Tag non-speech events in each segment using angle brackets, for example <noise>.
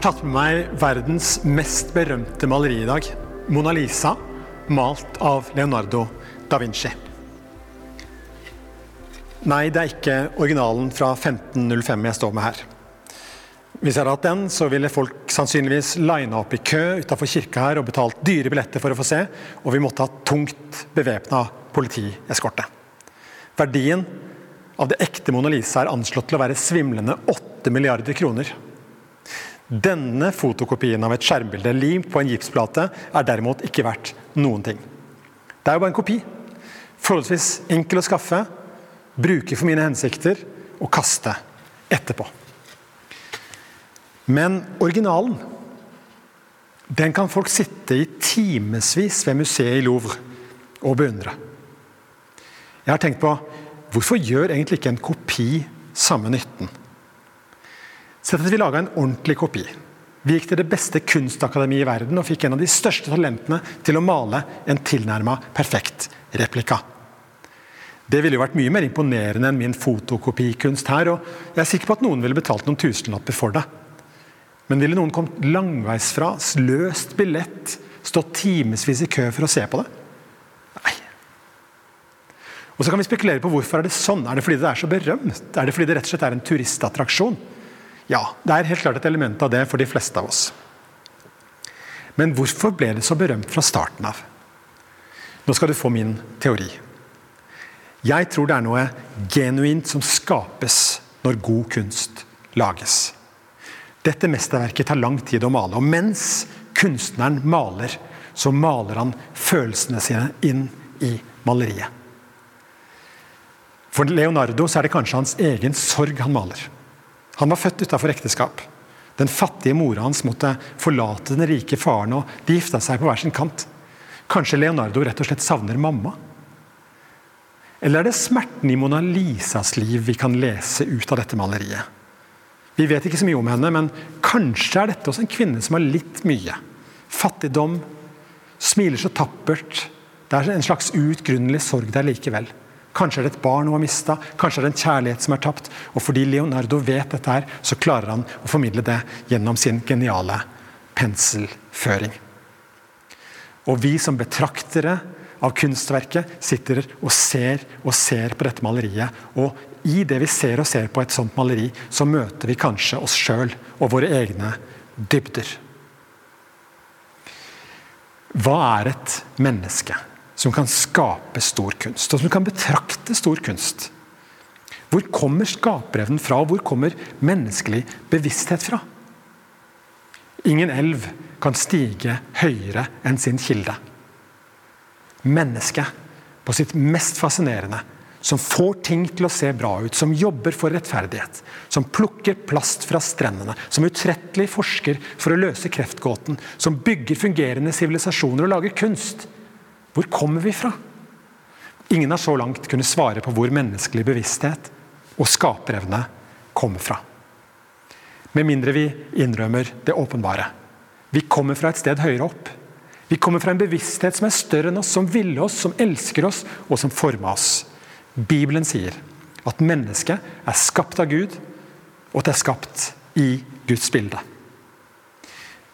har tatt med meg verdens mest berømte maleri i dag. Mona Lisa, malt av Leonardo da Vinci. Nei, det er ikke originalen fra 1505 jeg står med her. Hvis jeg hadde hatt den, så ville folk sannsynligvis lina opp i kø utafor kirka her og betalt dyre billetter for å få se, og vi måtte ha tungt bevæpna politieskorte. Verdien av det ekte Mona Lisa er anslått til å være svimlende 8 milliarder kroner. Denne fotokopien av et skjermbilde limt på en gipsplate er derimot ikke verdt noen ting. Det er jo bare en kopi. Forholdsvis enkel å skaffe, bruke for mine hensikter og kaste etterpå. Men originalen den kan folk sitte i timevis ved museet i Louvre og beundre. Jeg har tenkt på hvorfor gjør egentlig ikke en kopi samme nytten? Sett at vi laga en ordentlig kopi. Vi gikk til det beste kunstakademiet i verden og fikk en av de største talentene til å male en tilnærma perfekt replika. Det ville jo vært mye mer imponerende enn min fotokopikunst her, og jeg er sikker på at noen ville betalt noen tusenlapper for det. Men ville noen kommet langveisfra, løst billett, stått timevis i kø for å se på det? Nei. Og så kan vi spekulere på hvorfor er det sånn. Er det fordi det er så berømt? Er det fordi det rett og slett er en turistattraksjon? Ja, det er helt klart et element av det for de fleste av oss. Men hvorfor ble det så berømt fra starten av? Nå skal du få min teori. Jeg tror det er noe genuint som skapes når god kunst lages. Dette mesterverket tar lang tid å male, og mens kunstneren maler, så maler han følelsene sine inn i maleriet. For Leonardo er det kanskje hans egen sorg han maler. Han var født utafor ekteskap. Den fattige mora hans måtte forlate den rike faren, og de gifta seg på hver sin kant. Kanskje Leonardo rett og slett savner mamma? Eller er det smerten i Mona Lisas liv vi kan lese ut av dette maleriet? Vi vet ikke så mye om henne, men kanskje er dette også en kvinne som har litt mye. Fattigdom, smiler så tappert. Det er en slags utgrunnelig sorg der likevel. Kanskje er det et barn hun har mista, kanskje er det en kjærlighet som er tapt. Og fordi Leonardo vet dette, her, så klarer han å formidle det gjennom sin geniale penselføring. Og vi som betraktere av kunstverket sitter og ser og ser på dette maleriet. Og i det vi ser og ser på et sånt maleri, så møter vi kanskje oss sjøl og våre egne dybder. Hva er et menneske? Som kan skape stor kunst, og som kan betrakte stor kunst. Hvor kommer skaperevnen fra, hvor kommer menneskelig bevissthet fra? Ingen elv kan stige høyere enn sin kilde. Mennesket på sitt mest fascinerende, som får ting til å se bra ut, som jobber for rettferdighet, som plukker plast fra strendene, som utrettelig forsker for å løse kreftgåten, som bygger fungerende sivilisasjoner og lager kunst hvor kommer vi fra? Ingen har så langt kunnet svare på hvor menneskelig bevissthet og skaperevne kommer fra. Med mindre vi innrømmer det åpenbare. Vi kommer fra et sted høyere opp. Vi kommer fra en bevissthet som er større enn oss, som ville oss, som elsker oss, og som forma oss. Bibelen sier at mennesket er skapt av Gud, og at det er skapt i Guds bilde.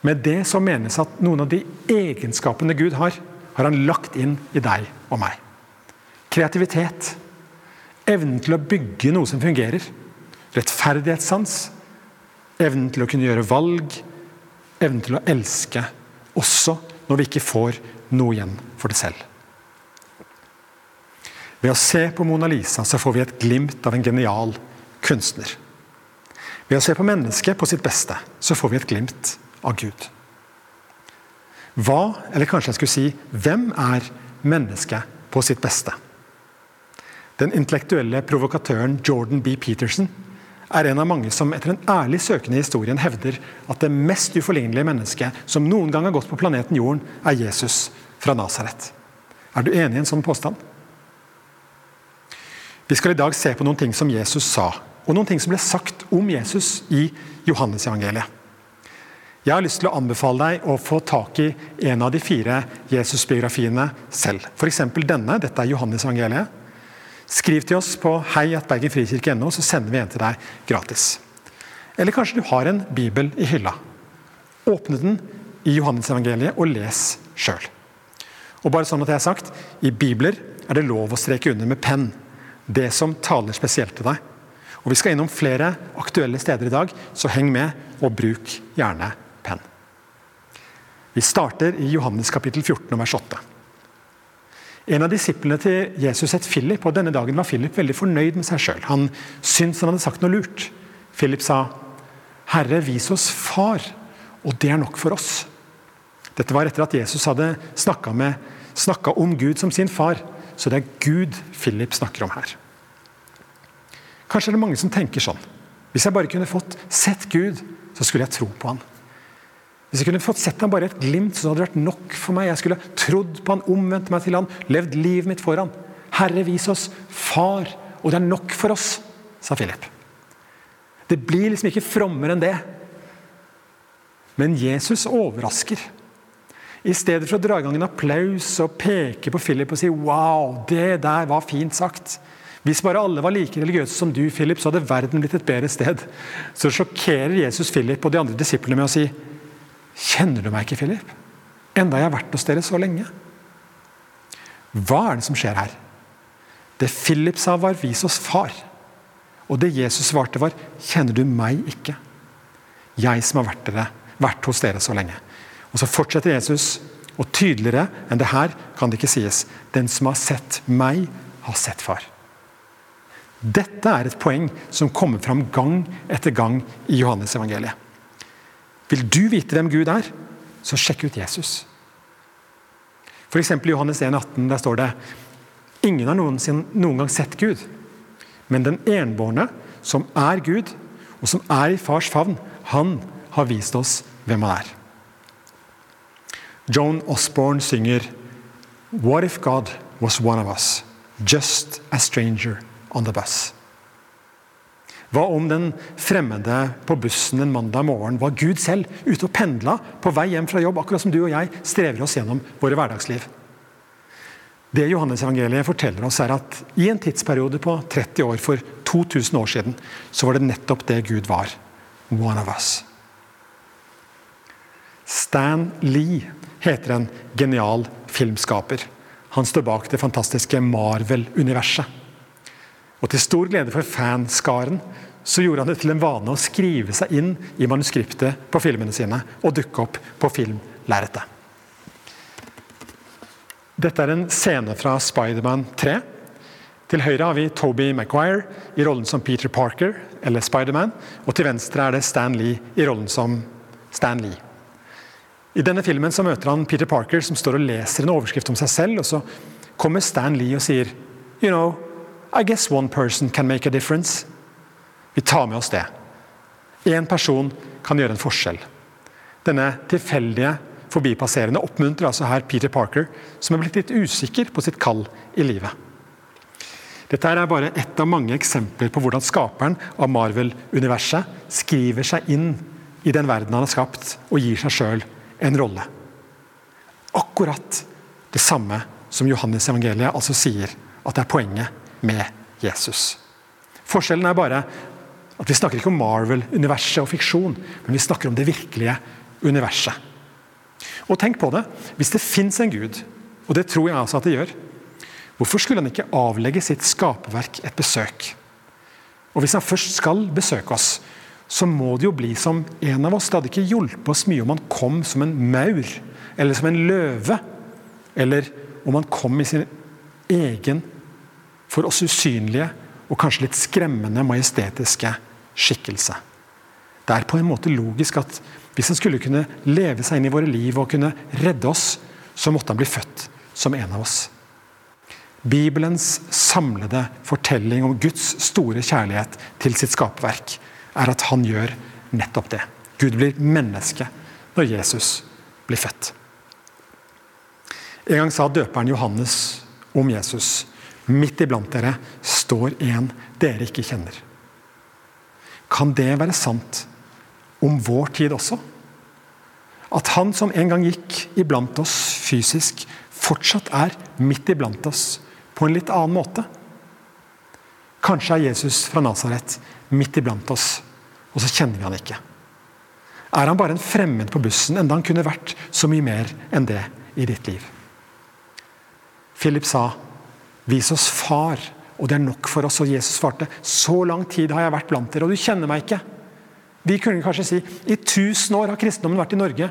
Med det så menes at noen av de egenskapene Gud har, har han lagt inn i deg og meg. Kreativitet. Evnen til å bygge noe som fungerer. Rettferdighetssans. Evnen til å kunne gjøre valg. Evnen til å elske, også når vi ikke får noe igjen for det selv. Ved å se på Mona Lisa så får vi et glimt av en genial kunstner. Ved å se på mennesket på sitt beste så får vi et glimt av Gud. Hva, eller kanskje jeg skulle si, hvem er mennesket på sitt beste? Den intellektuelle provokatøren Jordan B. Peterson er en av mange som etter en ærlig søken i historien hevder at det mest uforlignelige mennesket som noen gang har gått på planeten Jorden, er Jesus fra Nasaret. Er du enig i en sånn påstand? Vi skal i dag se på noen ting som Jesus sa, og noen ting som ble sagt om Jesus i Johannesevangeliet. Jeg har lyst til å anbefale deg å få tak i en av de fire Jesus-biografiene selv. F.eks. denne. Dette er Johannes evangeliet. Skriv til oss på heiatbergenfrikirke.no, så sender vi en til deg gratis. Eller kanskje du har en bibel i hylla. Åpne den i Johannes-evangeliet og les sjøl. Og bare sånn at jeg har sagt, I bibler er det lov å streke under med penn. Det som taler spesielt til deg. Og Vi skal innom flere aktuelle steder i dag, så heng med og bruk gjerne penn. Vi starter i Johannes kapittel 14 vers 8. En av disiplene til Jesus het Philip, og denne dagen var Philip veldig fornøyd med seg sjøl. Han syntes han hadde sagt noe lurt. Philip sa, 'Herre, vis oss Far, og det er nok for oss'. Dette var etter at Jesus hadde snakka om Gud som sin far. Så det er Gud Philip snakker om her. Kanskje er det mange som tenker sånn. Hvis jeg bare kunne fått sett Gud, så skulle jeg tro på han. Hvis jeg kunne fått sett ham bare et glimt, så hadde det vært nok for meg. Jeg skulle trodd på han, omvendt meg til han, levd livet mitt for han. Herre, vis oss Far, og det er nok for oss, sa Philip. Det blir liksom ikke frommere enn det. Men Jesus overrasker. I stedet for å dra i gang en applaus og peke på Philip og si 'wow, det der var fint sagt'. Hvis bare alle var like religiøse som du, Philip, så hadde verden blitt et bedre sted. Så sjokkerer Jesus Philip og de andre disiplene med å si 'Kjenner du meg ikke, Philip? Enda jeg har vært hos dere så lenge.' Hva er det som skjer her? Det Philip sa, var 'vis oss far'. Og det Jesus svarte, var 'kjenner du meg ikke'? Jeg som har vært, dere, vært hos dere så lenge. Og Så fortsetter Jesus, og tydeligere enn det her kan det ikke sies. Den som har sett meg, har sett far. Dette er et poeng som kommer fram gang etter gang i Johannes evangeliet. Vil du vite hvem Gud er, så sjekk ut Jesus. F.eks. i Johannes 1, 18, der står det Ingen har noensinne noen gang sett Gud, men den enbårne, som er Gud, og som er i fars favn, han har vist oss hvem han er. Joan Osborne synger What if God was one of us, just a stranger on the bus? Hva om den fremmede på bussen en mandag morgen var Gud selv, ute og pendla på vei hjem fra jobb, akkurat som du og jeg strever oss gjennom våre hverdagsliv? Det Johannes evangeliet forteller oss er at I en tidsperiode på 30 år for 2000 år siden, så var det nettopp det Gud var. One of us. Stan Lee heter en genial filmskaper. Han står bak det fantastiske Marvel-universet. Og Til stor glede for fanskaren så gjorde han det til en vane å skrive seg inn i manuskriptet på filmene sine og dukke opp på filmlerretet. Dette er en scene fra Spiderman 3. Til høyre har vi Toby Maguire i rollen som Peter Parker, eller Spiderman. Og til venstre er det Stan Lee i rollen som Stan Lee. I denne filmen så møter han Peter Parker som står og leser en overskrift om seg selv. og Så kommer Stan Lee og sier You know, I guess one person can make a difference. Vi tar med oss det. Én person kan gjøre en forskjell. Denne tilfeldige forbipasserende oppmuntrer altså her Peter Parker, som er blitt litt usikker på sitt kall i livet. Dette er bare ett av mange eksempler på hvordan skaperen av Marvel-universet skriver seg inn i den verden han har skapt, og gir seg sjøl en rolle. Akkurat det samme som Johannes evangeliet altså sier at det er poenget med Jesus. Forskjellen er bare at vi snakker ikke om Marvel-universet og fiksjon, men vi snakker om det virkelige universet. Og tenk på det, Hvis det fins en gud, og det tror jeg altså at det gjør, hvorfor skulle han ikke avlegge sitt skaperverk et besøk? Og Hvis han først skal besøke oss, så må det jo bli som en av oss. Det hadde ikke hjulpet oss mye om han kom som en maur, eller som en løve. Eller om han kom i sin egen for oss usynlige og kanskje litt skremmende majestetiske skikkelse. Det er på en måte logisk at hvis han skulle kunne leve seg inn i våre liv og kunne redde oss, så måtte han bli født som en av oss. Bibelens samlede fortelling om Guds store kjærlighet til sitt skaperverk er at han gjør nettopp det. Gud blir menneske når Jesus blir født. En gang sa døperen Johannes om Jesus Midt iblant dere står en dere ikke kjenner. Kan det være sant om vår tid også? At han som en gang gikk iblant oss fysisk, fortsatt er midt iblant oss på en litt annen måte? Kanskje er Jesus fra Nasaret midt iblant oss, og så kjenner vi han ikke. Er han bare en fremmed på bussen, enda han kunne vært så mye mer enn det i ditt liv? Philip sa, 'Vis oss Far, og det er nok for oss.' Og Jesus svarte, 'Så lang tid har jeg vært blant dere, og du kjenner meg ikke.' Vi kunne kanskje si, 'I 1000 år har kristendommen vært i Norge.'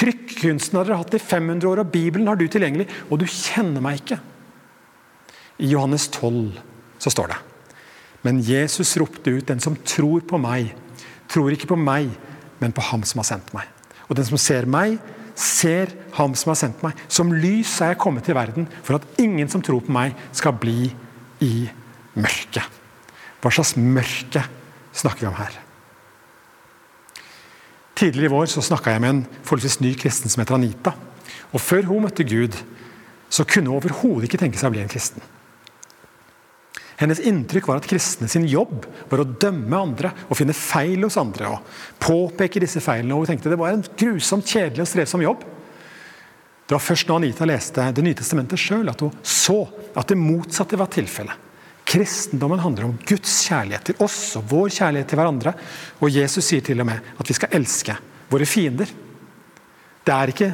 Trykkunsten har dere hatt i 500 år, og Bibelen har du tilgjengelig, og du kjenner meg ikke. I Johannes 12 så står det Men Jesus ropte ut, den som tror på meg, tror ikke på meg, men på ham som har sendt meg. Og den som ser meg, ser ham som har sendt meg. Som lys er jeg kommet til verden, for at ingen som tror på meg, skal bli i mørket. Hva slags mørke snakker vi om her? Tidligere i vår så snakka jeg med en forholdsvis ny kristen som heter Anita. Og Før hun møtte Gud, så kunne hun overhodet ikke tenke seg å bli en kristen. Hennes inntrykk var at kristne sin jobb var å dømme andre og finne feil hos andre. og påpeke disse feilene, og Hun tenkte det var en grusomt kjedelig og strevsom jobb. Det var først når Anita leste Det nye testamentet sjøl at hun så at det motsatte var tilfellet. Kristendommen handler om Guds kjærlighet til oss og vår kjærlighet til hverandre. Og Jesus sier til og med at vi skal elske våre fiender. Det er ikke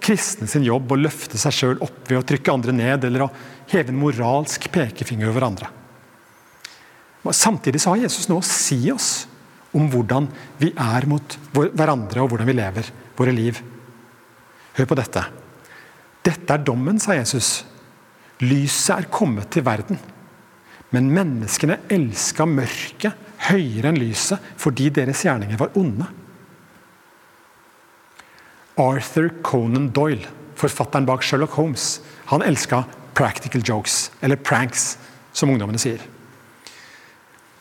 kristen sin jobb å løfte seg sjøl opp ved å trykke andre ned eller å heve en moralsk pekefinger over andre. Samtidig så har Jesus noe å si oss om hvordan vi er mot hverandre og hvordan vi lever våre liv. Hør på dette. Dette er dommen, sa Jesus. Lyset er kommet til verden. Men menneskene elska mørket høyere enn lyset fordi deres gjerninger var onde. Arthur Conan Doyle, forfatteren bak Sherlock Holmes, han elska practical jokes, eller pranks, som ungdommene sier.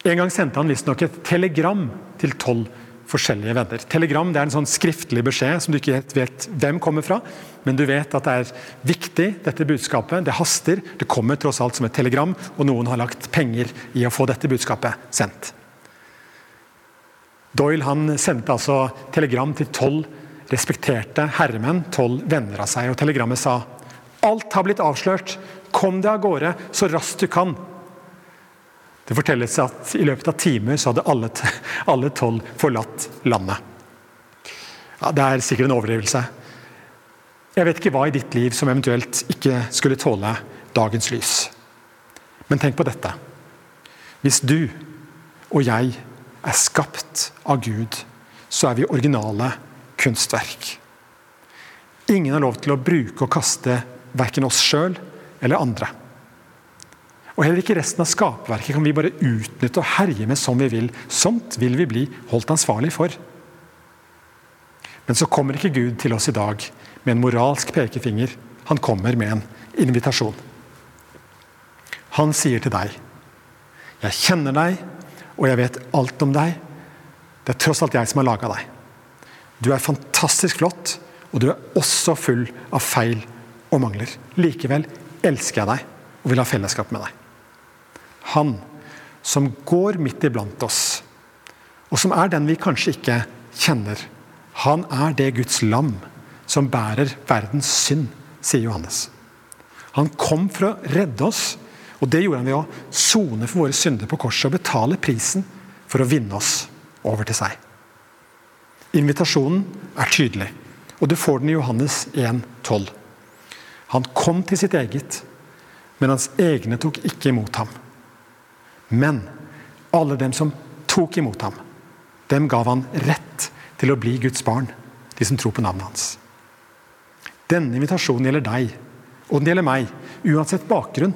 En gang sendte han visstnok et telegram til tolv forskjellige venner. Telegram det er en sånn skriftlig beskjed som du ikke vet hvem kommer fra, men du vet at det er viktig, dette budskapet. Det haster. Det kommer tross alt som et telegram, og noen har lagt penger i å få dette budskapet sendt. Doyle han sendte altså telegram til tolv respekterte herremenn, tolv venner av seg. og Telegrammet sa alt har blitt avslørt, kom deg av gårde så raskt du kan. Det fortelles at i løpet av timer så hadde alle, <laughs> alle tolv forlatt landet. Ja, det er sikkert en overdrivelse. Jeg vet ikke hva i ditt liv som eventuelt ikke skulle tåle dagens lys. Men tenk på dette. Hvis du og jeg er skapt av Gud, så er vi originale kunstverk. Ingen har lov til å bruke og kaste verken oss sjøl eller andre. Og heller ikke resten av skapverket kan vi bare utnytte og herje med som vi vil. Sånt vil vi bli holdt ansvarlig for. Men så kommer ikke Gud til oss i dag med en moralsk pekefinger. Han kommer med en invitasjon. Han sier til deg, 'Jeg kjenner deg, og jeg vet alt om deg.' 'Det er tross alt jeg som har laga deg.' 'Du er fantastisk flott, og du er også full av feil og mangler.' 'Likevel elsker jeg deg og vil ha fellesskap med deg.' Han som går midt iblant oss, og som er den vi kanskje ikke kjenner. Han er det Guds lam som bærer verdens synd, sier Johannes. Han kom for å redde oss, og det gjorde han ved å sone for våre synder på korset og betale prisen for å vinne oss over til seg. Invitasjonen er tydelig, og du får den i Johannes 1,12. Han kom til sitt eget, men hans egne tok ikke imot ham. Men alle dem som tok imot ham, dem gav han rett til å bli Guds barn, de som tror på navnet hans. Denne invitasjonen gjelder deg, og den gjelder meg, uansett bakgrunn,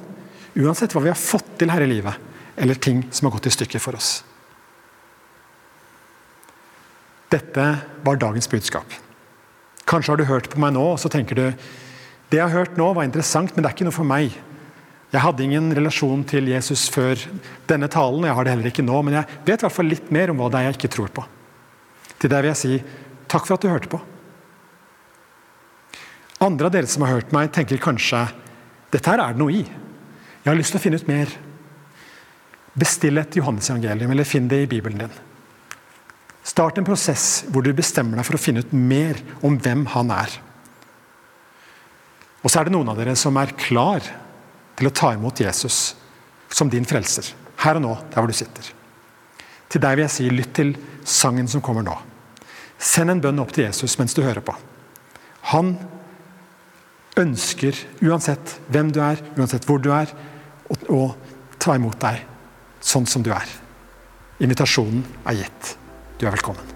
uansett hva vi har fått til her i livet, eller ting som har gått i stykker for oss. Dette var dagens budskap. Kanskje har du hørt på meg nå og så tenker du det jeg har hørt nå var interessant, men det er ikke noe for meg. Jeg hadde ingen relasjon til Jesus før denne talen, jeg har det heller ikke nå, men jeg vet i hvert fall litt mer om hva det er jeg ikke tror på. Til deg vil jeg si takk for at du hørte på. Andre av dere som har hørt meg, tenker kanskje dette her er det noe i. Jeg har lyst til å finne ut mer. Bestill et Johannes-evangelium, eller finn det i Bibelen din. Start en prosess hvor du bestemmer deg for å finne ut mer om hvem han er. Og så er det noen av dere som er klar til å ta imot Jesus som din frelser. Her og nå, der hvor du sitter. Til deg vil jeg si, lytt til sangen som kommer nå. Send en bønn opp til Jesus mens du hører på. Han ønsker, uansett hvem du er, uansett hvor du er, å, å ta imot deg sånn som du er. Invitasjonen er gitt. Du er velkommen.